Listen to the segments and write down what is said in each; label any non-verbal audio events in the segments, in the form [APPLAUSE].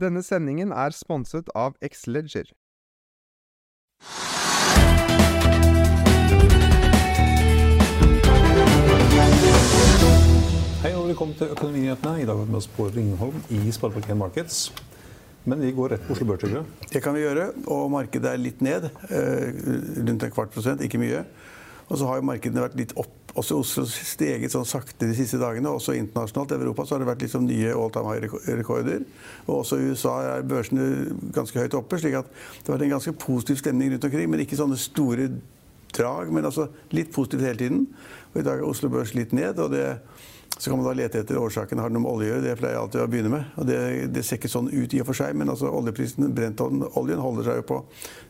Denne sendingen er sponset av Xleger. Hei og velkommen til Økonominyhetene. I dag har vi med oss Bård Ringholm i Sparebank1 Markets. Men vi går rett på Oslo Børs. Det kan vi gjøre, og markedet er litt ned. eh, Rundt en kvart prosent, ikke mye. Og så har jo markedene vært litt opp. Også Oslo steget sånn sakte de siste dagene. Også internasjonalt i Europa så har det vært liksom nye all time high-rekorder. Og også i USA er børsene ganske høyt oppe, slik at det har vært en ganske positiv stemning rundt omkring. Men ikke sånne store drag, men altså litt positivt hele tiden. Og i dag er Oslo Børs litt ned. og det så kan man da lete etter årsaken. Har det noe med olje å gjøre? Det pleier jeg alltid å begynne med. Og det, det ser ikke sånn ut i og for seg, men altså oljeprisen, Brent-oljen holder seg jo på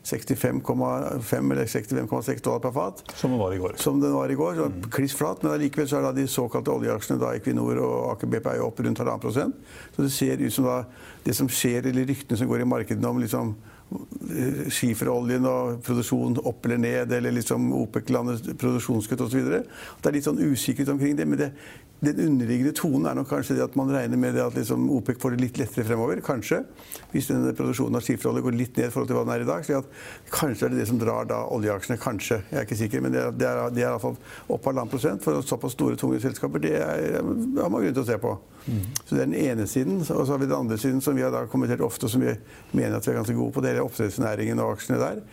65,5 eller 65,6 dollar per fat. Som den var i går. Som den var i går. Mm. kliss flat. Men allikevel så er da de såkalte oljeaksjene, da Equinor og Aker BP, er jo opp rundt halvannen prosent. Så det ser ut som da det som skjer, eller ryktene som går i markedet om liksom skiferoljen og produksjon opp eller ned, eller liksom OPEC-landets produksjonskutt osv. Det er litt sånn usikkert omkring det. men det den underliggende tonen er nok kanskje det at man regner med det at liksom OPEC får det litt lettere fremover. Kanskje. Hvis denne produksjonen av skiferolje går litt ned i forhold til hva den er i dag. Så kanskje er det det som drar da oljeaksjene. Kanskje. Jeg er ikke sikker. Men det er, det er, det er iallfall opp halvannen prosent for såpass store, tunge selskaper. Det er, har man grunn til å se på. Så det er den ene siden. Og så har vi den andre siden som vi har kommentert ofte, og som vi mener at vi er ganske gode på. Det er oppdrettsnæringen og aksjene der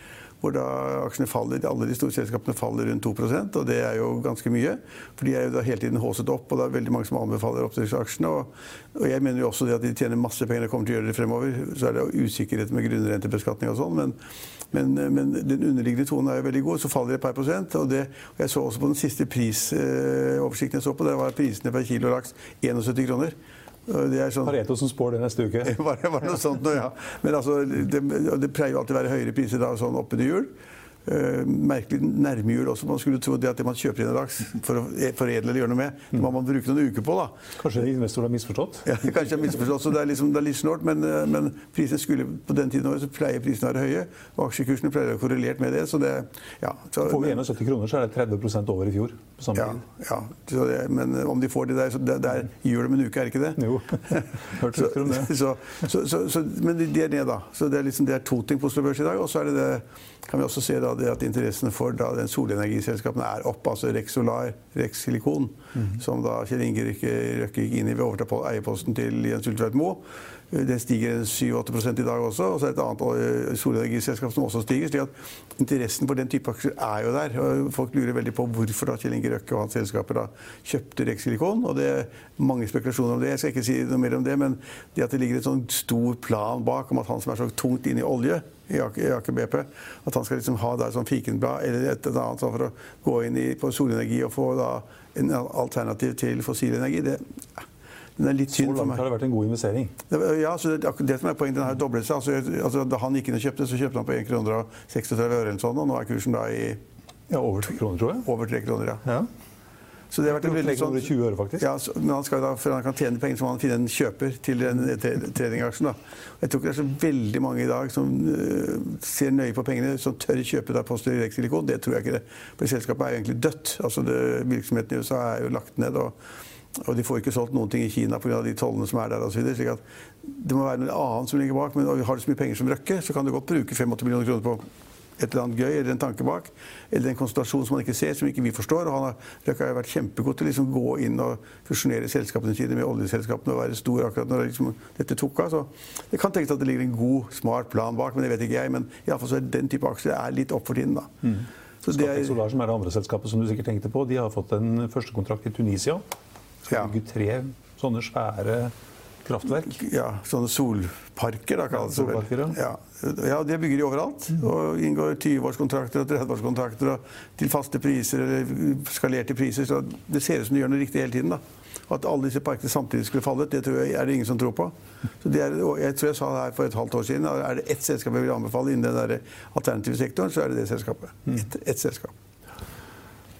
hvor da aksjene faller, alle de store selskapene faller rundt 2% og det er jo ganske mye. For de er jo da hele tiden håset opp, og det er veldig mange som anbefaler oppdrettsaksjene. Og, og, jeg mener jo også det at de tjener masse penger og kommer til å gjøre det fremover. Så er det usikkerhet med grunnrentebeskatning og sånn, men, men, men, den underliggende tonen er jo veldig god. Så faller det et par prosent. Og, det, og jeg så også på den siste prisoversikten jeg så på, der var prisene per kilo laks 71 kroner. Det er sånn, Pareto som spår det neste uke. [LAUGHS] var, var noe sånt nå, ja. Men altså, det, det pleier jo alltid å være høyere priser da, sånn oppunder jul. Uh, merkelig nærmehjul også. Man skulle tro det at det man kjøper inn en dags for å foredle eller gjøre noe med, det må man bruke noen uker på. da. Kanskje investorer har misforstått? Ja, kanskje har misforstått, så det er, liksom, det er litt snålt. Men, uh, men skulle på den tiden så pleier prisene å være høye, og aksjekursene pleier å være korrelert med det. så det, ja. Så, får vi 71 kroner, så er det 30% over i fjor. ja, ja det, men uh, om de får de der, så det, det er jul om en uke, er det ikke det? Jo, [LAUGHS] hørte rykter om det. så, så, så, men de er ned, da. Så det er, liksom, det er to ting på Oslo Børs i dag. Og så er det det kan vi også se da, at interessen for da, den solenergiselskapene er opp. Altså Rex Solar, Rex Silikon, mm. som da Kjell Inge Røkke gikk inn i ved å overta eierposten til Jens Ultveit Moe. Den stiger 7-8 i dag også. Og så er det et annet solenergiselskap som også stiger. slik at interessen for den type aksjer er jo der. og Folk lurer veldig på hvorfor da Kjell Inge Røkke og hans selskaper da kjøpte Rex Silikon. Og det er mange spekulasjoner om det. Jeg skal ikke si noe mer om det, men det at det ligger en sånn stor plan bak om at han som er så tungt inn i olje i Aker BP. At han skal liksom ha det som fikenblad eller et eller annet for å gå inn i, på solenergi og få da en alternativ til fossil energi. Det, den er litt synd for meg. Så langt har det vært en god investering? Ja, så det, det som er poenget, den har doblet seg. Altså, altså, da han gikk inn og kjøpte, så kjøpte han på 1 kroner og 36 øre eller sånn, og nå er kursen da i Ja, over 3 kroner, tror jeg. Over 3 kroner, ja. ja. Så det har vært en veldig sånn, 20 øre, faktisk. Ja, så, men han skal da, for han kan tjene penger, så må han finne en kjøper til den tradingaksjen. Jeg tror ikke det er så veldig mange i dag som uh, ser nøye på pengene, som tør kjøpe da Post Direct Silikon. Det tror jeg ikke. det. For selskapet er jo egentlig dødt. Altså det, Virksomheten i USA er jo lagt ned. og og de får ikke solgt noen ting i Kina pga. de tollene som er der. At det må være noe annet som ligger bak. Men har du så mye penger som Røkke, så kan du godt bruke 85 millioner kroner på et eller annet gøy eller en tanke bak. Eller en konsentrasjon som man ikke ser, som ikke vi forstår. Og han har, har vært kjempegod til å liksom gå inn og fusjonere selskapene sine med oljeselskapene og være stor akkurat når liksom dette tok av. Så det kan tenkes at det ligger en god, smart plan bak, men det vet ikke jeg. Men iallfall så er den type aksjer er litt opp for tiden, da. Mm. Så det er, Solar, som er det andre selskapet som du sikkert tenkte på, de har fått en første kontrakt i Tunisia. Skal Ja. bygge tre sånne svære kraftverk. ja, sånne solparker, da kalles det vel. ja. Ja, det bygger de overalt. Og inngår 20-årskontrakter og 30-årskontrakter til faste priser eller skalerte priser. Så det ser ut som de gjør noe riktig hele tiden. da. At alle disse parkene samtidig skulle falle ut, det tror jeg er det ingen som tror på. Så det er, jeg tror jeg sa det her for et halvt år siden. Er det ett selskap jeg vil anbefale innen den der alternative sektoren, så er det det selskapet. Ett et selskap.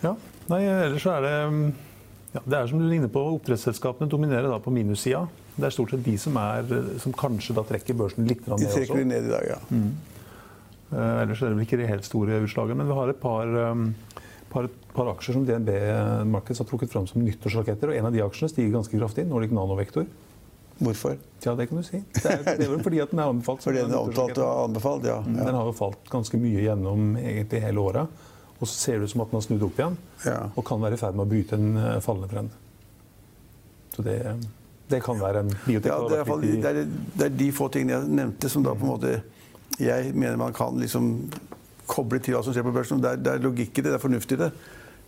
Ja. Nei, ellers så er det mm, ja, Det er som du ligner på, oppdrettsselskapene dominerer da på minussida. Det er stort sett de som, er, som kanskje da trekker børsen litt ned De trekker de ned i dag, ja. Eh, ellers er det vel ikke de helt store utslagene. men vi har et par, um, par, par aksjer som DNB Markets har trukket fram som nyttårsraketter. Og en av de aksjene stiger ganske kraftig. Nordic Nanovektor. Hvorfor? Ja, det kan du si. Det er, det er vel fordi at den er anbefalt. Fordi den er omtalt og anbefalt, ja. Den har jo falt ganske mye gjennom egentlig hele året. Og så ser det ut som at den har snudd opp igjen. Ja. Og kan være i ferd med å bryte en eh, fallende trend. Så det, det kan være en biotek. Ja, det, er, fall- det, er, det er de få tingene jeg nevnte som da på en måte jeg mener man kan liksom koble til hva som skjer på børsen. Det er, det er logikk i det, det er fornuft i det.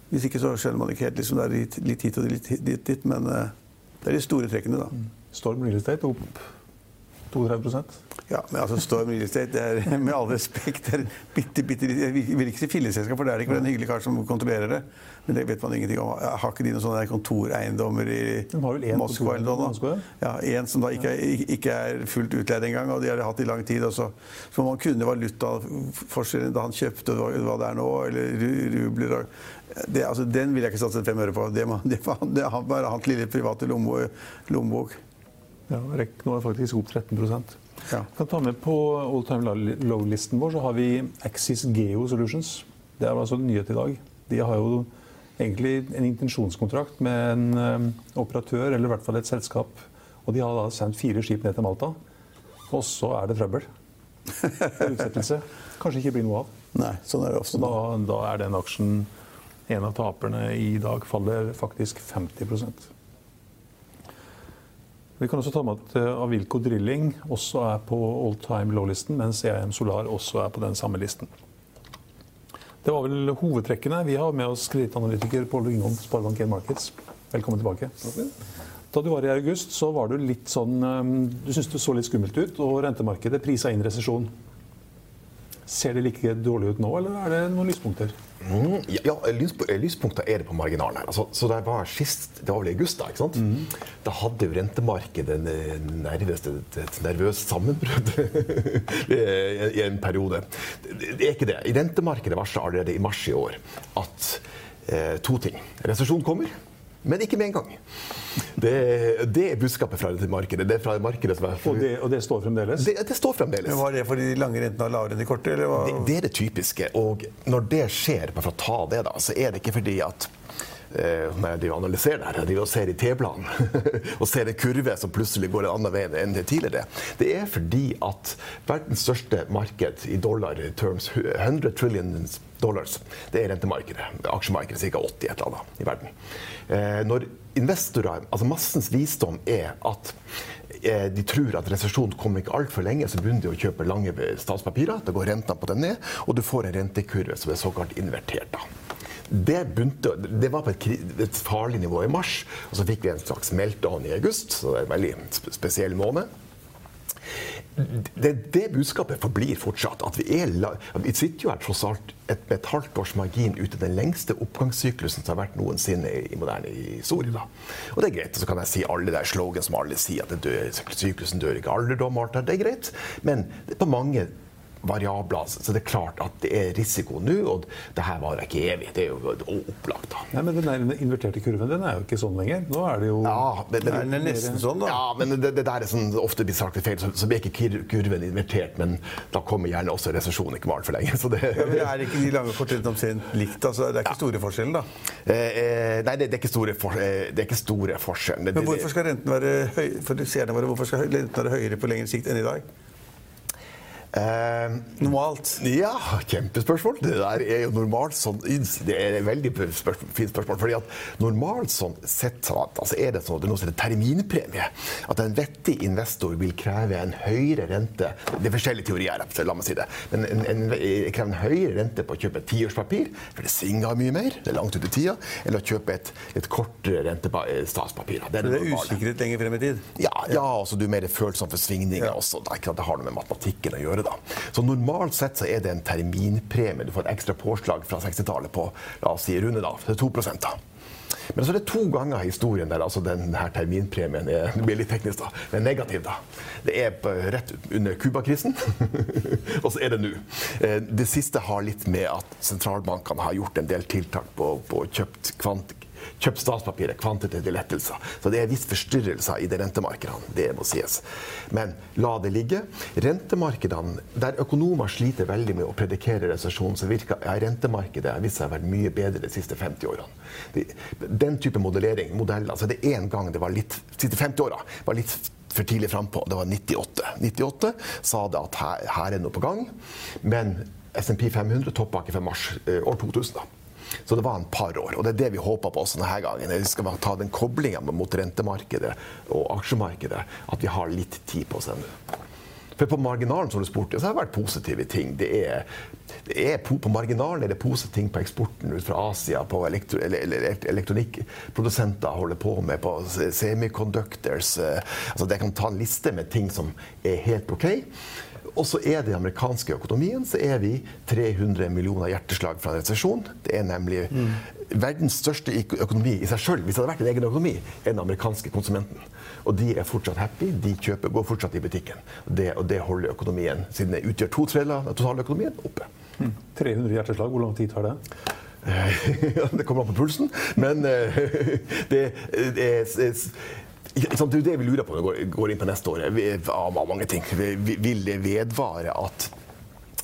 Hvis ikke så skjønner man ikke helt. liksom Det er litt, hit og litt dit, men eh, det er de store trekkene, da. Storm Real Estate opp 32 Ja, men altså Storm Real Estate, det er med all respekt det er bitte, bitte, Jeg vil ikke si filleselskap, for det er det ikke. for en hyggelig kar som kontrollerer det. Men det vet man ingenting om. Har ikke de noen sånne kontoreiendommer i Moskva eller noe? Ja, En som da ikke, er- ikke er fullt utleid engang, og de har de hatt i lang tid. Også. så, man kunne valutaforskjellen da han kjøpte hva, det er nå, eller rubler det, altså, Den vil jeg ikke satse fem øre på. Det, må, det, det er bare hans lille private lommebok. Ja, REC nå er faktisk opp 13 Ja. kan ta med På all time low-listen vår så har vi Axis Geo Solutions. Det er altså nyhet i dag. De har jo egentlig en intensjonskontrakt med en eh, operatør, eller i hvert fall et selskap. Og de har da sendt fire skip ned til Malta. Og så er det trøbbel. [LAUGHS] Utsettelse. Kanskje ikke blir noe av. Nei, sånn er det ofte. Da, da er den aksjen en av taperne i dag. Faller faktisk 50 Vi kan også ta med at eh, Avilco Drilling også er på all time low-listen, mens EM Solar også er på den samme listen. Det var vel hovedtrekkene. Vi har med oss kredittanalytiker Pål Ringholm, Sparebank 1 Markets. Velkommen tilbake. Da du var i august, så var du litt sånn eh, Du syntes det så litt skummelt ut, og rentemarkedet prisa inn resesjon. Ser det like dårlig ut nå, eller er det noen lyspunkter? Mm, ja, ja lyspunkter er det på marginalen her. Altså, så det var sist, det var vel i august, da. ikke sant? Da hadde jo rentemarkedet eh, nærmest et, nervøst sammenbrudd [LAUGHS] i en periode. Det det er ikke det. I rentemarkedet varsla allerede i mars i år at eh, to ting. Resesjon kommer. Men ikke med en gang. Det, det er budskapet fra markedet. Det er fra markedet som er Og det, og det står fremdeles? det, det står fremdeles. Men Var det fordi de lange rentene er lavere enn de korte? Eller hva? Det, det er det typiske. Og når det skjer, bare for å ta det, da, så er det ikke fordi at eh, når jeg analyserer det her, de ser i T-planen [LAUGHS] og ser en kurve som plutselig går en annen vei enn det tidligere. Det er fordi at verdens største marked i dollar terms, 100 trillion dollars, det er rentemarkedet. Aksjemarkedet ca. 80 et eller annet i verden. Eh, når investorer, altså Massens visdom er at eh, de tror at resesjonen kommer ikke altfor lenge, så begynner de å kjøpe lange statspapirer. Da går rentene på den ned, og du får en rentekurve som er såkalt invertert. Det, begynte, det var på et, et farlig nivå i mars, og så fikk vi en slags meltdown i august. så det er en veldig spesiell måned. Det, det budskapet forblir fortsatt. at Vi er vi sitter jo her tross alt et, et halvt års margin ute den lengste oppgangssyklusen som har vært noensinne i, moderne historie. Da. Og det er greit. Så kan jeg si alle der slogan som alle sier, at dør, syklusen dør ikke alderdom. det, er greit. Men på mange variabler. Så det er klart at det er risiko nå, og det her varer ikke evig. Det er jo opplagt. da. Nei, men Den inverterte kurven den er jo ikke sånn lenger. Nå er det jo Ja, men, men, den er nesten sånn, da. Ja, men det, det der er sånn, ofte blir sagt feil, så, så blir ikke kurven invertert, men da kommer gjerne også resesjonen ikke med altfor lenge. Så det, Ja, men er ikke de lange rentene omtrent likt? Altså, det er ikke store forskjellen, da. Eh, eh, nei, det, det, er ikke store for, eh, det er ikke store forskjellen. Men hvorfor skal renten være høy, for våre, hvorfor skal renten være høyere på lengre sikt enn i dag? Eh, Normalt. Ja, kjempespørsmål. Det der er jo normalt sånn Det er et veldig spørsmål, fint spørsmål. fordi at normalt sånn sett altså er det sånn at det er noe som heter terminpremie. At en vettig investor vil kreve en høyere rente Det er forskjellige teorier, la meg si det. Men en, en, en krever en høyere rente på å kjøpe et tiårspapir, for det svinger mye mer, det er langt ut i tida, eller å kjøpe et, et kortere rente statspapir. Det er, det er usikkerhet lenger frem i tid? Ja, ja altså du er mer følsom for svingninger ja. også. Det, det har noe med matematikken å gjøre gjøre. da. Så Normalt sett så er det en terminpremie. Du får et ekstra påslag fra 60-tallet på la oss si runde da, 2 da. Men så er det to ganger i historien der altså denne terminpremien er, det blir litt teknisk da, er negativ. da. Det er rett under Cuba-krisen, [LAUGHS] og så er det nå. Eh, det siste har litt med at sentralbankene har gjort en del tiltak på, på kjøpt kvant kjøpt statspapiret, kvantitative lettelser. Så det er viss forstyrrelser i de rentemarkedene. Det må sies. Men la det ligge. Rentemarkedene, der økonomer sliter veldig med å predikere resesjon, så virker ja, rentemarkedet har vist seg å være mye bedre de siste 50 årene. Den type modellering, modeller, altså det er en gang det var litt, de siste 50 åra var litt for tidlig frampå. Det var 98. 98 sa det at her, her er noe på gang. Men SMP 500 toppa ikke før mars eh, år 2000. da. Så det var en par år. Og det er det vi håper på også denne gangen. Vi skal ta den koblinga mot rentemarkedet og aksjemarkedet. At vi har litt tid på oss ennå. For på marginalen som du spurte, så har det vært positive ting. Det er, det er på, på, marginalen er det positive ting på eksporten ut fra Asia, på elektro, elektronikkprodusenter holder på med, på semiconductors. Eh, altså det kan ta en liste med ting som er helt OK. Og så er det i amerikanske økonomien så er vi 300 millioner hjerteslag fra en resesjon. Det er nemlig mm. verdens største økonomi i seg sjøl, hvis det hadde vært en egen økonomi, er den amerikanske konsumenten. Og de er fortsatt happy. De kjøper, går fortsatt i butikken. Det, og det holder økonomien, siden det utgjør to tredjedeler av totaløkonomien, oppe. Mm. 300 hjerteslag, hvor lang tid tar det? [LAUGHS] det kommer an på pulsen. Men eh, [LAUGHS] det, det er det er jo det vi lurer på når vi går inn på neste år. Av mange ting. Vil det vedvare at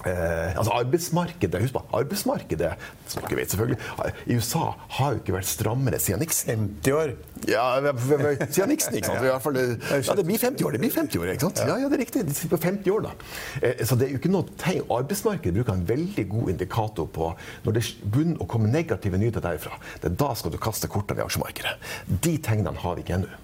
Eh, altså arbeidsmarkedet husk på, arbeidsmarkedet som dere vet selvfølgelig, i USA har jo ikke vært strammere siden Nixon. 50 år? Ja, siden Nixon. ikke sant? I hvert fall, ja, det blir 50 år. det blir 50 år, ikke sant? Ja, ja det er riktig. De sitter på 50 år da. Eh, så det er jo ikke noe tegn. Arbeidsmarkedet bruker en veldig god indikator på når det begynner å komme negative nyheter derifra. Det er da skal du kaste kortene i aksjemarkedet. De tegnene har vi ikke ennå.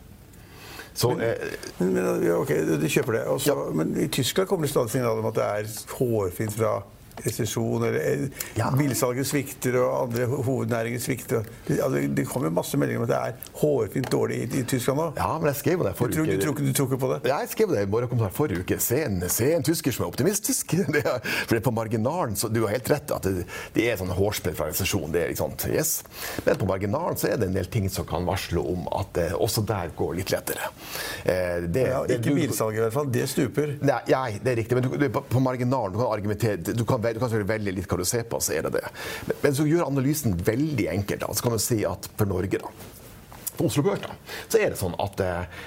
Så, men, eh, men, ja, ok, du kjøper det. Også, ja. Men i Tyskland kommer det stadig signaler om at det er hårfint fra resesjon, eller eh, ja. bilsalget svikter og andre hovednæringer svikter. Det, altså, det kommer masse meldinger om at det er hårfint dårlig i, i Tyskland nå. Ja, men jeg skrev det forrige uke. Du, tror, du tror ikke på det? Ja, jeg skrev det i morgenkommentar forrige uke. Se en, se en, tysker som er optimistisk. [LAUGHS] Det er, for det er på marginalen, så Du har helt rett at det, det er sånn hårsbredd fra resesjon. Det er liksom, yes. Men på marginalen så er det en del ting som kan varsle om at det også der går litt lettere. Eh, det, ja, ikke bilsalget i hvert fall. Det stuper. Nei, det er riktig. Men du, på, på marginalen du kan argumentere du kan du kan velge litt hva du ser på, så er det det. Men, men så gjør analysen veldig enkelt. Da. Så kan du si at for Norge, da, for Oslo Børs, da, så er det sånn at eh,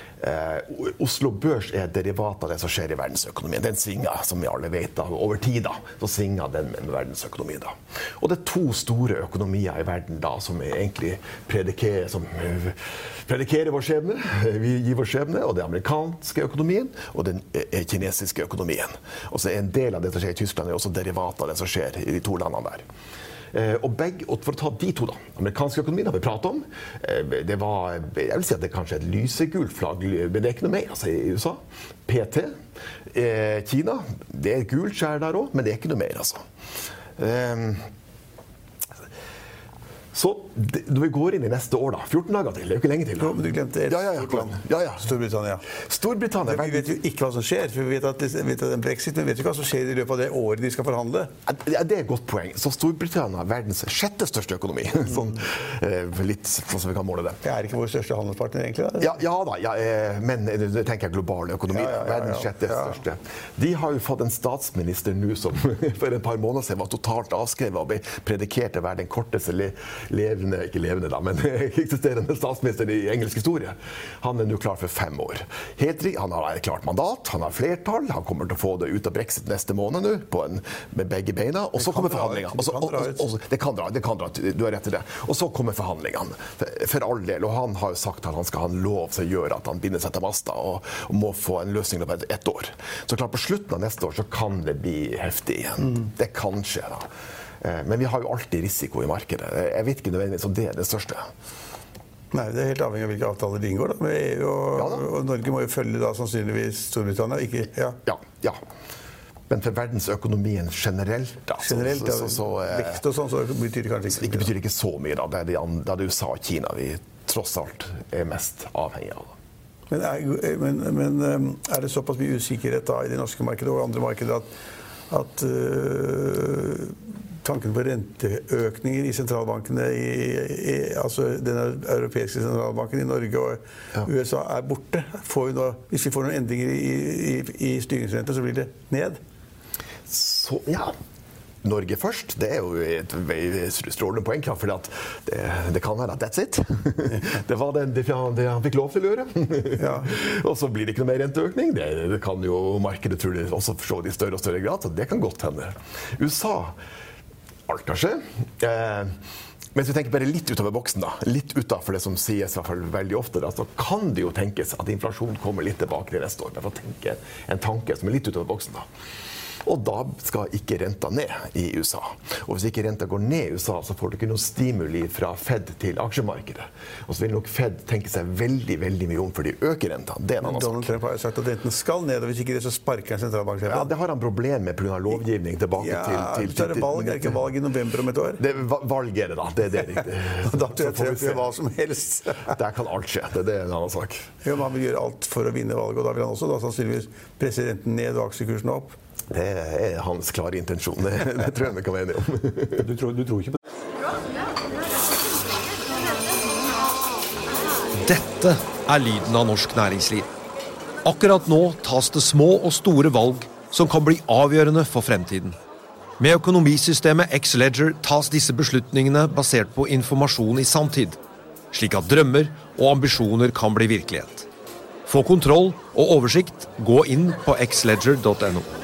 Oslo Børs er et derivat av det som skjer i verdensøkonomien. Den svinger, som vi alle vet, da, over tid. da, Så svinger den med verdensøkonomien. da. Og det er to store økonomier i verden da, som egentlig predikerer, som, uh, predikerer vår skjebne. Vi gir vår skjebne, og det er amerikanske økonomien og den uh, kinesiske økonomien. Og så er en del av det som skjer i Tyskland, er også derivat av det som skjer i de to landene der. Eh, og, begge, For å ta de to, da. Amerikansk økonomi har vi pratet om. Eh, det var, jeg vil si at det er kanskje et lysegult flagg, men det er ikke noe mer altså, i USA. PT. Eh, Kina. Det er et gult skjær der òg, men det er ikke noe mer, altså. Så når vi går inn i neste år, da 14 dager til, det er jo ikke lenge til. Da. Jo, men du glemte ja, ja, ja. ja, ja. Storbritannia. Storbritannia vi vet jo ikke hva som skjer. for Vi vet at, vet at brexit, men vi vet jo ikke hva som skjer i løpet av det året de skal forhandle. Ja, det er et godt poeng. Så Storbritannia er verdens sjette største økonomi. [LAUGHS] sånn, eh, litt sånn som vi kan måle det. Det er ikke vår største handelspartner, egentlig? Da? Ja, ja da, ja, eh, men det eh, tenker jeg global økonomi. Verdens sjette største. De har jo fått en statsminister nå som [LAUGHS] for et par måneder siden var totalt avskrevet og ble predikert til å være den korteste levende, ikke levende da, men [LAUGHS] eksisterende statsminister i engelsk historie. Han er nå klar for fem år. Hetri han har et klart mandat, han har flertall, han kommer til å få det ut av brexit neste måned nå, med begge beina. Og så kommer forhandlingene. Det kan dra, det kan dra, du har rett i det. Og så kommer forhandlingene, for, for all del. Og han har jo sagt at han skal ha en lov som gjør at han binder seg til masta og, og må få en løsning på ett år. Så klart på slutten av neste år så kan det bli heftig igjen. Mm. Det kan skje, da. Eh, men vi har jo alltid risiko i markedet. Jeg vet ikke nødvendigvis om det er det største. Nei, Det er helt avhengig av hvilke avtaler de inngår. da, med EU. Og, ja, og Norge må jo følge da sannsynligvis Storbritannia. ikke, ja. ja, ja. Men for verdensøkonomien generelt da, Generelt, så, så, så, så Vekst og sånn, så betyr det kanskje ikke Det betyr ikke så mye. da. Det er, det USA og Kina vi tross alt er mest avhengig av. Men er, men, men er, det såpass mye usikkerhet da i det norske markedet og andre markeder at, at uh, tanken på renteøkninger i sentralbankene i, i, altså den europeiske sentralbanken i Norge og ja. USA er borte. Nå, hvis vi får noen endringer i, i, i styringsrente, så blir det ned. Så, ja, Norge først, det er jo et strålende poeng. For det, det, kan være at that's it. [LAUGHS] Det var det, det, det han fikk lov til å gjøre. Ja. [LAUGHS] og så blir det ikke noe mer renteøkning. Det, det kan jo markedet trolig også forstå i større og større grad. Så det kan godt hende. USA Alt kan skje. Eh, mens vi tenker bare litt utover boksen, da, litt utafor det som sies i hvert fall veldig ofte, da, så kan det jo tenkes at inflasjonen kommer litt tilbake til neste år. Bare for å tenke en tanke som er litt utover boksen. da. Og da skal ikke renta ned i USA. Og hvis ikke renta går ned i USA, så får du ikke noe stimuli fra Fed til aksjemarkedet. Og så vil nok Fed tenke seg veldig veldig mye om før de øker renta. Det er en annen sak. Donald Trump har jo sagt at renten skal ned, og hvis ikke det, så sparker han sentralbanksjefen. Ja, det har han problem med pga. lovgivning tilbake ja, til, til, til, til, valg, Er det ikke valg i november om et år? Det, valg er det, da. Det er det riktig. [LAUGHS] da tror jeg Trump gjør hva som helst. [LAUGHS] Der kan alt skje. Det, det er en annen sak. Ja, men Han vil gjøre alt for å vinne valget, og da vil han også da sannsynligvis presidenten ned og aksjekursen opp. Det er hans klare intensjon. Det, det tror jeg vi kan være enige om. Du tror, du tror ikke på det? Dette er lyden av norsk næringsliv. Akkurat nå tas det små og store valg som kan bli avgjørende for fremtiden. Med økonomisystemet X-Leger tas disse beslutningene basert på informasjon i samtid, slik at drømmer og ambisjoner kan bli virkelighet. Få kontroll og oversikt, gå inn på xledger.no.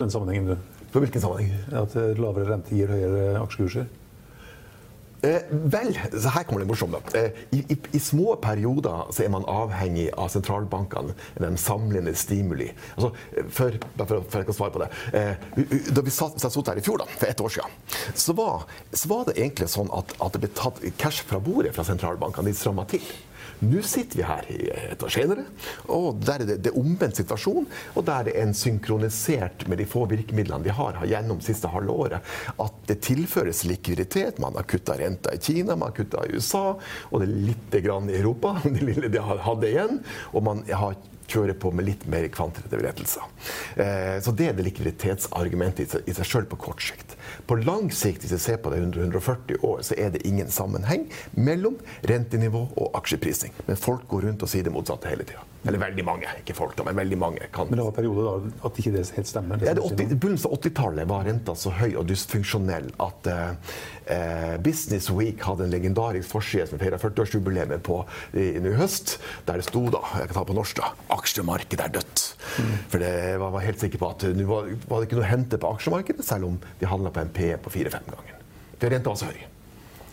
den sammenhengen, du? På hvilken sammenheng? At eh, lavere rente gir høyere aksjekurser? Eh, vel, så her kommer det morsomme. Eh, i, i, I, små perioder så er man avhengig av sentralbankene, de samlende stimuli. Altså, for, for, for jeg kan svare på det. Eh, da vi satt, satt her i fjor, da, for ett år siden, så var, så var det egentlig sånn at, at det ble tatt cash fra bordet fra sentralbankene. De stramma til. Nå sitter vi her et år senere, og der er det, det omvendt situasjon. Og der er det en synkronisert med de få virkemidlene vi har gjennom siste halve året, at det tilføres likviditet. Man har kutta renta i Kina, man har kutta i USA, og det er lite grann i Europa, [LAUGHS] det lille de hadde igjen. Og man har kjøre på med litt mer kvantitative rettelser. Eh, så det er det likviditetsargumentet i seg sjøl på kort sikt. På lang sikt, hvis vi ser på det 140 år, så er det ingen sammenheng mellom rentenivå og aksjeprising. Men folk går rundt og sier det motsatte hele tida. Eller veldig mange. Ikke folk, da, men veldig mange kan. Men det var perioder da at ikke det helt stemmer? Det ja, det 80, begynnelsen av 80-tallet var renta så høy og dysfunksjonell at uh, uh, Business Week hadde en legendarisk forside som feira 40-årsjubileet på i, i høst, der det sto da, jeg kan ta på norsk da, 'Aksjemarkedet er dødt'. For det var var helt sikker på at nå var, var det ikke noe å hente på aksjemarkedet, selv om de handla på en P på fire-fem ganger. For renta var så høy.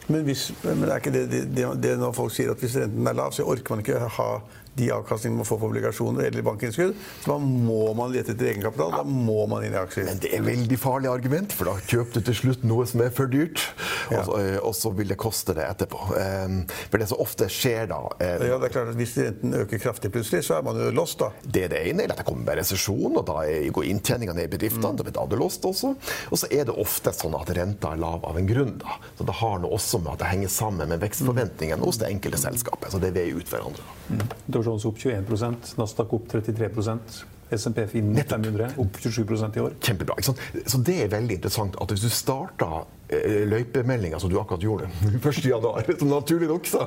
Men, hvis, men er ikke det, det, det, det når folk sier at hvis renten er lav, så orker man ikke ha de avkastningene man får på obligasjoner eller bankinnskudd. Så da må man lete etter egenkapital. Da må man inn i aksjer. Men det er veldig farlig argument, for da kjøper du til slutt noe som er for dyrt, Ja. og, så- eh, og så vil det koste det etterpå. Um, for det som ofte skjer da eh, Ja, det er klart at Hvis renten øker kraftig plutselig, så er man jo lost, da. Det er det ene, eller at det kommer med resesjon, og da går inntjeninga ned i bedriftene. Mm. Da blir det lost også. Og så er det ofte sånn at renta er lav av en grunn. da. Så det har noe også med at det henger sammen med vekstforventningene hos det enkelte selskapet. Så det veier ut hverandre. da. Dow Jones opp 21% Nasdaq opp 33 SMP Finn 500 opp 27% i år. Kjempebra. ikke sant? Så det er veldig interessant at hvis du starter eh, løypemeldinga som du akkurat gjorde [LAUGHS] 1. januar, som naturlig nok sa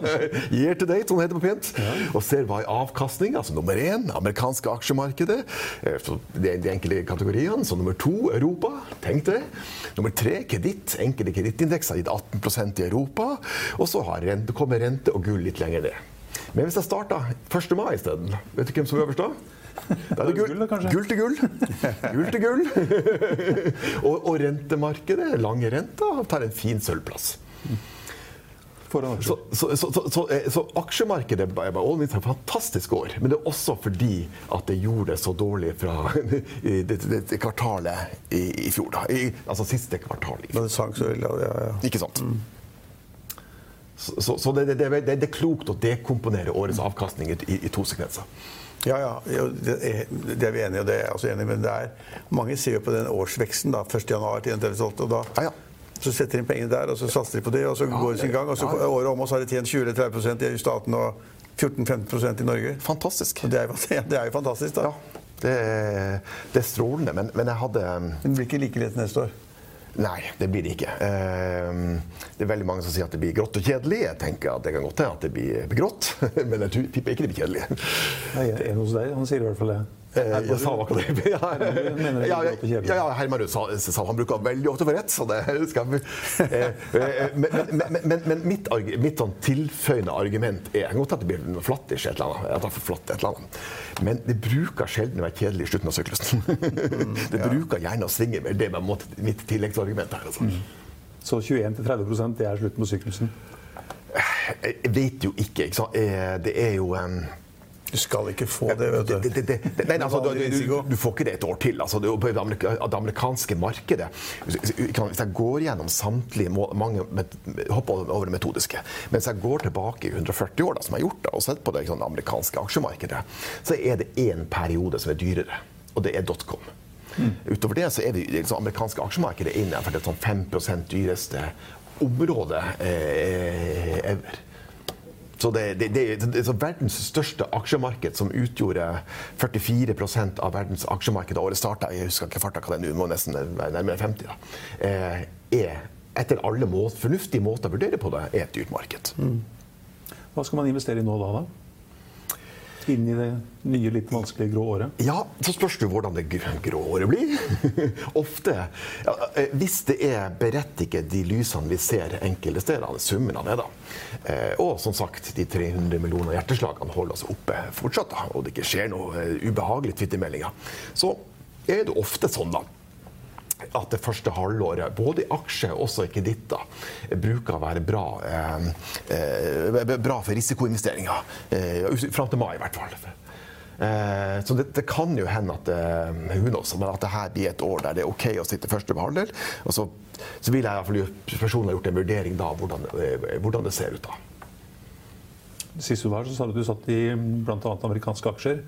year to date, som det heter på pent, og ser hva er avkastning, altså nummer én, amerikanske aksjemarkedet, eh, er de enkelte kategoriene, så nummer to, Europa, tenk det. Nummer tre, kreditt, enkelte kredittindekser har gitt 18% i Europa, og så har rente, kommer rente og gull litt lenger ned. Men hvis jeg starter 1. mai isteden, vet du hvem som er øverst da? Da er det [LAUGHS] gull, kanskje? gull til gull. Gull til gull. [LAUGHS] og, og rentemarkedet, lange renter, tar en fin sølvplass. Så, så, så, så, så, eh, aksjemarkedet er bare all et fantastisk år. Men det er også fordi at det gjorde det så dårlig fra [LAUGHS] det, det, det kvartalet i, i fjor. Da. I, altså siste kvartal. i fjor. Men det sank så veldig. Ja, ja. Ikke sant? Så, så, så det, det, det, det er klokt å dekomponere årets avkastning i, i, to sekvenser. Ja, ja, det er, det er vi enige i, og det er jeg også enig i. Men det er, mange ser jo på den årsveksten da, 1. januar til 31. og da Ja, ja. så setter de inn pengene der, og så satser de på det, og så går det sin gang. Og så ja, ja. året om, og så har de tjent 20-30% i staten og 14-15% i Norge. Fantastisk. Og det er, [LAUGHS] det er jo fantastisk, da. Ja, det, er- det strålende. Men, men jeg hadde det blir ikke like lett neste år. Nei, det blir det ikke. Eh, Det er veldig mange som sier at det blir grått og kjedelig. Jeg tenker at det kan godt hende at det blir grått, [LAUGHS] men jeg tipper ikke det blir kjedelig. Nei, en hos deg, han sier i hvert fall det. Eh, Jeg sa akkurat det. [LAUGHS] Ja, ja, ja, Herman Rød sa, sa han bruker veldig ofte for rett, så det vi eh, eh, Men, men, men, mitt, mitt sånn tilføyende argument er Jeg kan godt at det blir flattish et eller annet. At det er flatt et eller annet. Men det bruker sjelden å være kjedelig i slutten av syklusen. [LAUGHS] Det bruker gjerne å svinge mer. Det er mitt tilleggsargument her. Altså. Så 21-30 det er slutten på syklusen. Jeg vet jo ikke. ikke sant? Det er jo em, Du skal ikke få det, vet du. Det, det, det, nei, altså, du, du, du får ikke det et år til. Altså, på det, amerikanske markedet Hvis jeg går gjennom samtlige mange, hopper over det metodiske Mens jeg går tilbake i 140 år, da, som jeg har gjort da, og sett på det sånn, amerikanske aksjemarkedet, så er det én periode som er dyrere, og det er dotcom. Utover det så er det liksom, amerikanske aksjemarkedet innenfor det sånn 5% dyreste området eh, ever. Så det, det, det, så verdens største aksjemarked, som utgjorde 44% av verdens aksjemarked da året starta, jeg husker ikke farta hva det er nå, må nesten være nærmere 50, da, eh, er etter alle må, fornuftige måter å vurdere på det, er et dyrt marked. Hva skal man investere i nå da, da? Inn i det nye, litt vanskelige grå året? Ja, så spørs det hvordan det gr- grå året blir. [LAUGHS] Ofte, ja, eh, hvis det er berettiget de lysene vi ser enkelte steder, summen av det da, eh, og som sagt, de 300 millioner hjerteslagene holder oss oppe fortsatt, da, og det ikke skjer noe eh, ubehagelig twittermeldinger, så er det ofte sånn da, at det første halvåret, både i aksjer og i kreditter, bruker å være bra, eh, eh, bra for risikoinvesteringer. Eh, fram til mai, i hvert fall. Eh, så det, det kan jo hende at, eh, også, men at det her blir et år der det er OK å sitte første behandler. Og så, så vil jeg i hvert fall gjøre- personlig ha gjort en vurdering da, hvordan, eh, hvordan det ser ut da. Sist du var, så sa du at du satt i bl.a. amerikanske aksjer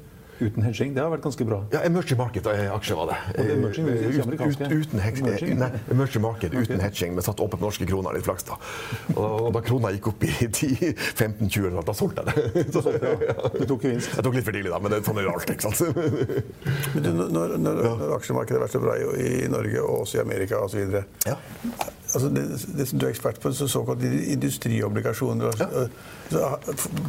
uten hedging. Det har vært ganske bra. Ja, Emerging market-aksjer var det. Og det er emerging, er Ut- Uten hedging. Emerging. Nei, emerging market uten hedging, men satt oppe på norske kroner. Litt flaks, da. Og, da krona gikk opp i [LAUGHS] 10-15-20, da solgte jeg det. Så, Du tok gevinst. jeg tok litt for tidlig, da, men det sånn er alt, alltid. ikke sant? Men du, når, når, når aksjemarkedet har vært så bra i, i Norge og også i Amerika osv., Ja. Altså det, det, som du er ekspert på, så såkalte industriobligasjoner. Ja. Så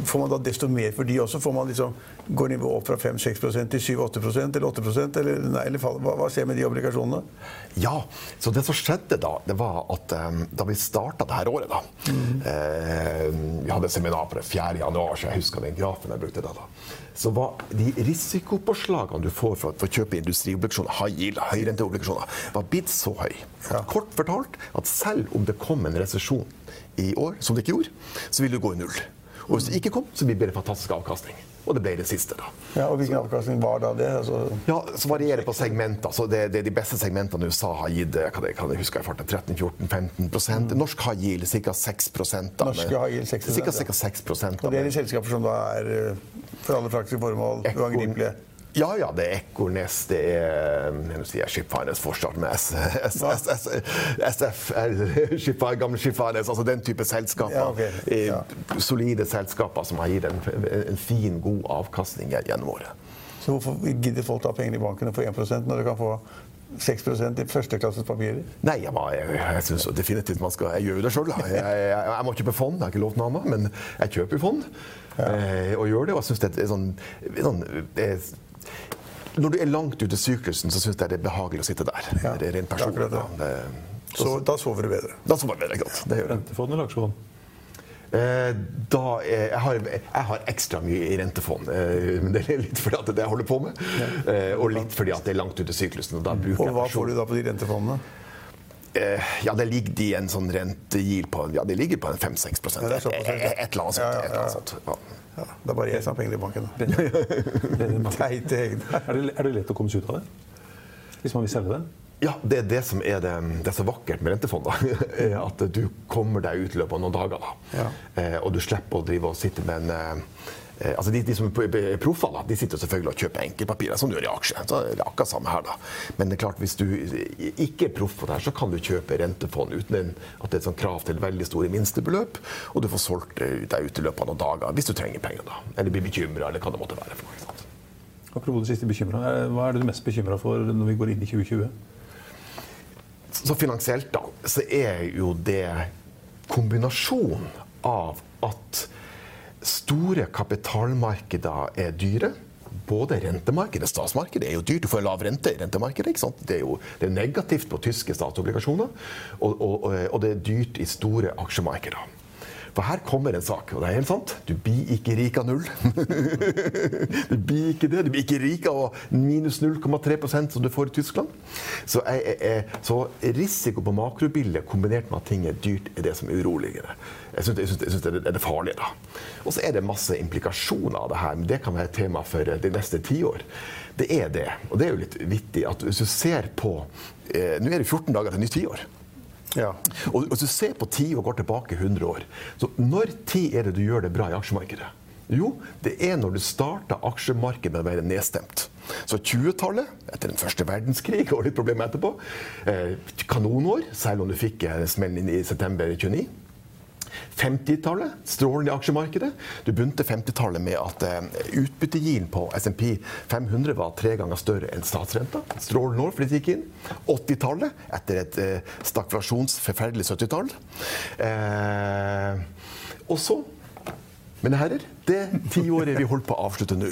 får man da desto mer for de også? Får man liksom, Går nivået opp fra 5-6 til 7-8 eller 8% eller, nei, eller hva, hva, skjer med de obligasjonene? Ja, så det som skjedde da, det var at um, da vi starta dette året da, mm. eh, Vi hadde seminar på det 4. januar, så jeg husker den grafen jeg brukte da. da så var de risikopåslagene du får for, for å kjøpe industriobligasjoner, high yield, høyrenteobligasjoner, var blitt så høy. Ja. Kort fortalt at selv om det kom en resesjon i år, som det ikke gjorde, så vil du gå i null. Og hvis det ikke kom, så blir det fantastisk avkastning. Og det ble det siste, da. Ja, og Hvilken avkastning var da det? Altså... Ja, Så varierer det på segmenter. Så det, det, de beste segmentene i USA har gitt det, kan jeg huske jeg 13-14-15 mm. Norsk har gitt ca. 6 da, Norske har gitt 6 Ca. 6 Og det er de selskaper som da er eh, for alle praktiske formål uangripelige? Ja, ja, det er Ekornes, det er nå sier jeg Finance fortsatt med SF, gamle Finance, altså den type selskaper. Ja, okay. ja. Solide selskaper som har gitt en, en, fin, god avkastning gjennom året. Så hvorfor gidder folk ta pengene i banken og få 1% når de kan få 6% i førsteklasses papirer? Nei, jeg, jeg, jeg syns definitivt man skal Jeg gjør det sjøl. Jeg, jeg, jeg, må kjøpe fond, jeg har ikke lov til noe annet, men jeg kjøper fond. Ja. Eh, og gjør det. Og jeg syns det er sånn, sånn det er, når du er langt ute i syklusen, så syns jeg det er behagelig å sitte der. Ja. Det er rent personlig. Da. Det, så, da sover du bedre? Da sover jeg bedre, godt. Det gjør Rentefond eller aksjefond? Eh, da, eh, jeg, har, jeg, har, ekstra mye i rentefond. Eh, men det er litt fordi at det er det jeg holder på med. Ja. Eh, og litt fordi at det er langt ute i syklusen. Og, og hva får du da på de rentefondene? Eh, ja, det ligger i en sånn rentegil på ja, det ligger på en 5-6 ja, Et eller annet sånt. Et eller annet sånt. Ja, det er bare jeg som har penger i banken. Teite egne. Er, det, lett å komme seg ut av det? Hvis man vil selge det? Ja, det er det som er, det, det er så vakkert med rentefond. [LAUGHS] At du kommer deg ut i løpet av noen dager. Da. Ja. Eh, og du slipper å drive og sitte med en Eh, altså de, de, som er proffer, da, de sitter selvfølgelig og kjøper enkeltpapirer, som du gjør i aksjer. Så det er akkurat samme her da. Men det er klart, hvis du ikke er proff på det her, så kan du kjøpe rentefond uten en, at det er et sånt krav til veldig store minstebeløp, og du får solgt deg ut i løpet av noen dager hvis du trenger penger. da. Eller blir bekymra, eller hva det måtte være. for noe. Sant? Apropos det siste bekymra, hva er det du mest bekymra for når vi går inn i 2020? Så finansielt, da, så er jo det kombinasjonen av at store kapitalmarkeder er dyre. Både rentemarkedet og statsmarkedet er jo dyrt. Du får lav rente i rentemarkedet. ikke sant? Det er jo det er negativt på tyske statsobligasjoner, og, og, og det er dyrt i store aksjemarkeder. For her kommer en sak, og det er helt sant. Du blir ikke rik av null. [LAUGHS] du blir ikke det. Du blir ikke rik av minus 0,3% som du får i Tyskland. Så, jeg, jeg, så, risiko på makrobildet kombinert med at ting er dyrt, er det som er uroligere. Jeg syns, det er det farlige. da. Og så er det masse implikasjoner av det her, men det kan være et tema for de neste tiår. Det er det. Og det er jo litt vittig at hvis du ser på eh, Nå er det 14 dager til nytt tiår. Ja. Og Hvis du ser på tid og går tilbake 100 år, så når tid er det du gjør det bra i aksjemarkedet? Jo, det er når du starter aksjemarkedet med å være nedstemt. Så 20-tallet, etter den første verdenskrig og litt problemer etterpå, eh, kanonår, selv om du fikk smellen i september 29. 50-tallet, strålende aksjemarkedet. Du begynte 50-tallet med at uh, utbyttegilden på SMP 500 var tre ganger større enn statsrenta. Strålende år fordi det gikk inn. 80-tallet, etter et stakflasjonsforferdelig stagflasjonsforferdelig 70-tall. Uh, og så mine herrer, det tiåret vi holdt på å avslutte nå.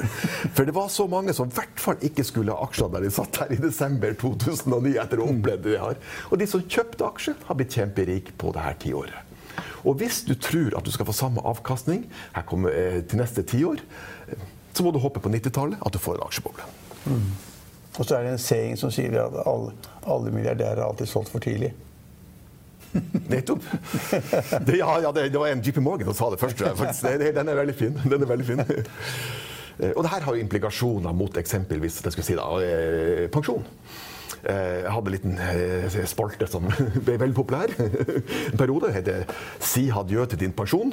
For det var så mange som i hvert fall ikke skulle ha aksjer da de satt her i desember 2009 etter å ha det her. Og de som kjøpte aksjer, har blitt kjemperike på det her tiåret. Og hvis du tror at du skal få samme avkastning her kommer, eh, til neste tiår, eh, så må du håpe på 90-tallet at du får en aksjeboble. Mm. Og så er det en saying som sier at alle, alle milliardærer har alltid solgt for tidlig. [LAUGHS] Nettopp. Det, ja, ja det, det, var en JP Morgan som sa det først. Det, den er veldig fin. Den er veldig fin. [LAUGHS] Eh, og det her har jo implikasjoner mot eksempelvis det skulle si da, eh, pensjon. Eh, jeg hadde en liten eh, spalte som [LAUGHS] ble veldig populær en periode. Heter 'Si hadjø til din pensjon'.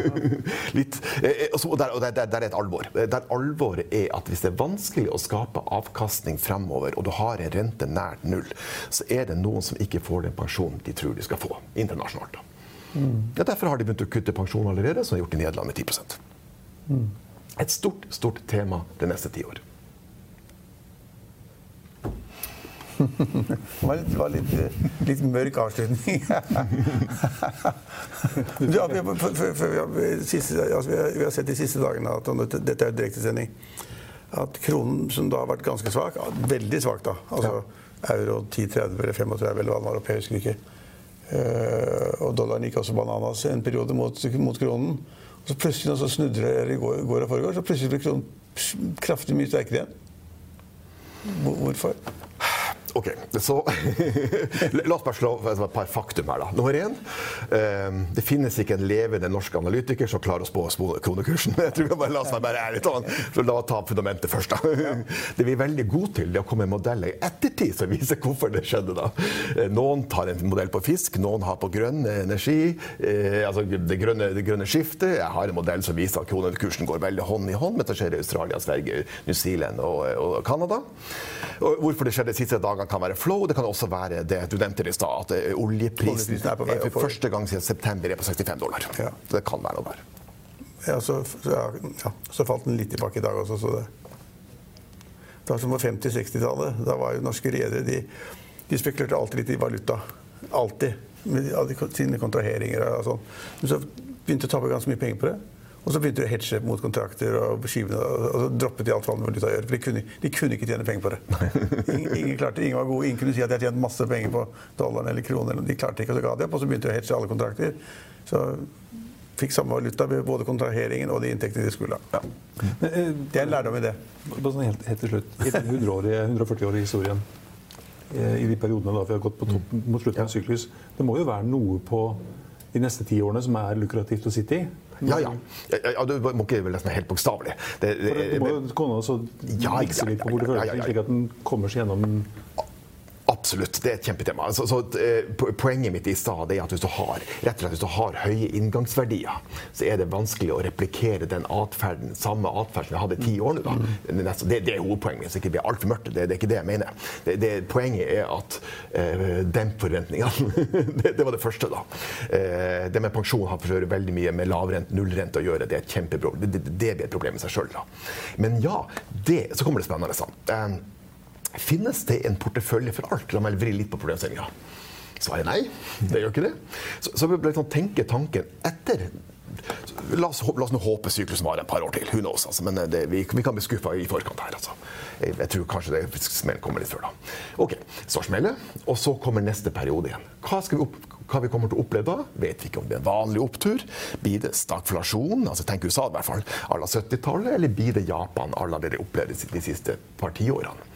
[LAUGHS] Litt, eh, og der, der, der, er et alvor. Der alvoret er at hvis det er vanskelig å skape avkastning fremover, og du har en rente nært null, så er det noen som ikke får den pensjonen de tror de skal få internasjonalt. Mm. Ja, derfor har de begynt å kutte pensjon allerede, som har gjort i Nederland med 10 mm. Et stort, stort tema det neste tiår. Det var litt, var litt, litt mørk avslutning. [LAUGHS] du, ja, vi, har- for, for, for, vi, har, siste, altså, vi, har, vi har sett de siste dagene at og dette, er jo direktesending at kronen, som da har vært ganske svak, ja, veldig svak da, altså euro 10-30 eller 35 eller hva den var oppe, jeg husker ikke, Uh, og dollaren gikk også bananas en periode mot, mot kronen. Og så plutselig så snudde det i går, går og foregår, så plutselig ble kronen kraftig mye sterkere igjen. Hvorfor? Ok, så [LAUGHS] La oss bare slå et par faktum her. da. Nummer én. Eh, det finnes ikke en levende norsk analytiker som klarer å spå kronekursen. [LAUGHS] Jeg tror jeg bare La oss være ta. Så la oss ta fundamentet først. da. [LAUGHS] Det vi er veldig gode til, det er å komme med modeller i ettertid som viser hvorfor det skjedde. da. Eh, Noen tar en modell på fisk, noen har på grønn energi. Eh, altså det grønne, det grønne skiftet. Jeg har en modell som viser at kronekursen går veldig hånd i hånd. Dette skjer i Australia, Sverige, New Zealand og Canada. Hvorfor det skjedde de siste dagene kan være flow. Det kan også være det du nevnte i stad, at eh, oljeprisen Oljeprisen er på vei er for første gang siden september er på 65 dollar. Ja. Det kan være noe der. Ja, så, så, ja, så falt den litt tilbake i dag også, så det Det var som på 50-60-tallet. Da var jo norske redere de, de spekulerte alltid litt i valuta. Alltid. Med alle sine kontraheringer og sånn. Men så begynte de å tape ganske mye penger på det. Og så begynte de å hedge mot kontrakter og skivene, og så droppet de alt valuta gjør. For de kunne, de kunne ikke tjene penger på det. Ingen, ingen klarte, ingen var gode. Ingen kunne si at de hadde tjent masse penger på dollaren eller kroner. De klarte ikke, og så ga de opp. Og så begynte de å hedge alle kontrakter. Så fikk samme valuta ved både kontraheringen og de inntektene de skulle ha. Men, eh, Det er en lærdom i det. Bare sånn helt, helt til slutt. I den 100-årige, 140-årige historien, eh, i de periodene da vi har gått på topp mot slutten av en syklus, det må jo være noe på de neste ti årene som er lukrativt å sitte i? Ja, ja. ja, du må ikke vel nesten helt bokstavelig. Det, For det må jo kunne an å Ja, mikse litt på hvor du føler ja. slik at den kommer seg gjennom Absolutt, det er et kjempetema. Så, så, eh, poenget mitt i stad er at hvis du har rett og slett hvis du har høye inngangsverdier, så er det vanskelig å replikere den atferden, samme atferd som vi hadde i ti år nå. da. Det, det, er hovedpoenget mitt. Så ikke blir altfor mørkt. Det, det er ikke det jeg mener. Det, det, poenget er at eh, demp forventningene. [LAUGHS] det, det var det første, da. Eh, det med pensjon har for veldig mye med lavrent, nullrente å gjøre. Det er et kjempeproblem. Det, det blir et problem i seg sjøl, da. Men ja, det, så kommer det spennende. sånn. Eh, Finnes det en portefølje for alt? La meg vri litt på problemstillinga. Svaret er nei. Det gjør ikke det. Så, så vi sånn tenke tanken etter La oss, la oss nå håpe syklusen varer et par år til. Who knows, altså. Men eh, det, vi, vi kan bli skuffa i forkant her. Altså. Jeg, jeg tror kanskje det smellen kommer litt før da. Ok, Så smeller og så kommer neste periode igjen. Hva, vi opp, hva vi kommer til å oppleve da, vet vi ikke om det er en vanlig opptur. Blir det stagflasjon, altså tenk USA i hvert fall, à la 70-tallet, eller blir det Japan à la det de opplevde de siste par tiårene?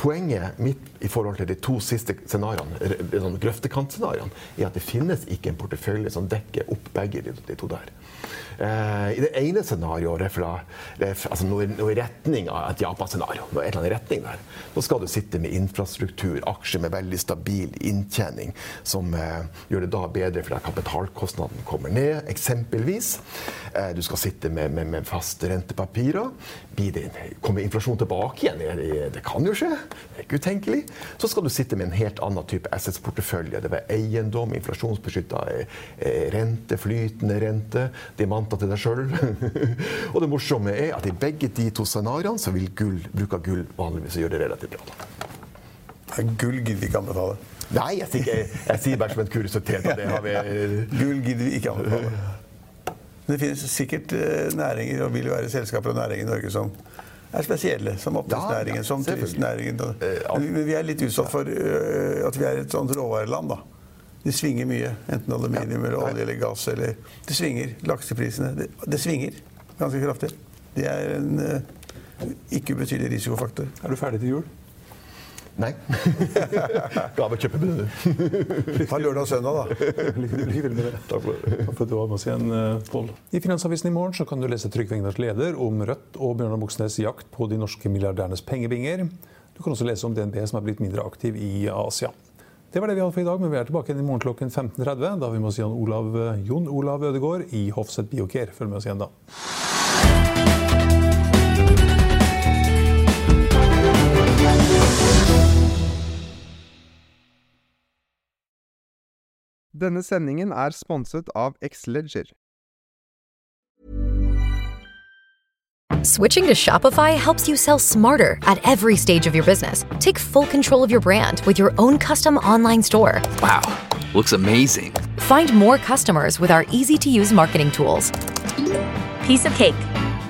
Poenget mitt i forhold til de to siste scenarioene, grøftekantscenarioene, er at det finnes ikke en portefølje som dekker opp begge de to der. Eh, I det ene scenarioet, er fra, altså noe, noe i retning av et Japan-scenario, da skal du sitte med infrastruktur, aksjer med veldig stabil inntjening, som eh, gjør det da bedre fordi kapitalkostnaden kommer ned, eksempelvis. Eh, du skal sitte med, med, med faste rentepapirer. Kommer inflasjonen tilbake igjen? Det, kan jo skje. Det er ikke utenkelig. Så skal du sitte med en helt annen type assets-portefølje. Det er eiendom, inflasjonsbeskytta rente, flytende rente, diamanter til deg sjøl. [LAUGHS] og det morsomme er at i begge de to scenarioene så vil gull, bruk av gull vanligvis gjøre det relativt bra. Ja, Gull gidder vi ikke anbefale. Nei, jeg sier, jeg, jeg sier bare som en kuriositet. Det har vi Gull gidder vi ikke anbefale. Men det finnes sikkert eh, næringer og vil være selskaper og næringer i Norge som er spesielle. Som oppdrettsnæringen, Ja, ja, som turistnæringen. Eh. Men vi- er litt utsatt for eh, at vi er et sånt råvareland. da. Det svinger mye. Enten aluminium eller olje eller gass. Eller, det svinger. Lakseprisene. Det, det svinger ganske kraftig. Det er en uh, ikke ubetydelig risikofaktor. Er du ferdig til jul? Nei. [LAUGHS] Gavekjøpebud. Ta [LAUGHS] lørdag og søndag, da. [LAUGHS] Lykke til med det. Takk for, Takk for at du var med oss igjen, eh, Pål. I Finansavisen i morgen så kan du lese Trygve Egnars leder om Rødt og Bjørnar Moxnes' jakt på de norske milliardærenes pengebinger. Du kan også lese om DNB som er blitt mindre aktiv i Asia. Det var det vi hadde for i dag, men vi er tilbake igjen i morgen klokken 15.30. Da vi må si Jon Olav, Jon Olav Ødegaard i Hofseth Biocare. Følg med oss igjen da. Denne sendingen er sponset av Xleger. Switching to Shopify helps you sell smarter at every stage of your business. Take full control of your brand with your own custom online store. Wow, looks amazing. Find more customers with our easy to use marketing tools. Piece of cake.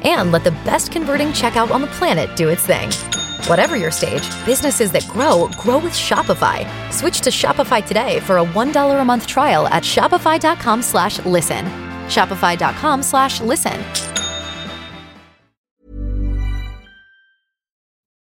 And let the best converting checkout on the planet do its thing. Whatever your stage, businesses that grow grow with Shopify. Switch to Shopify today for a $1 a month trial at shopify.com slash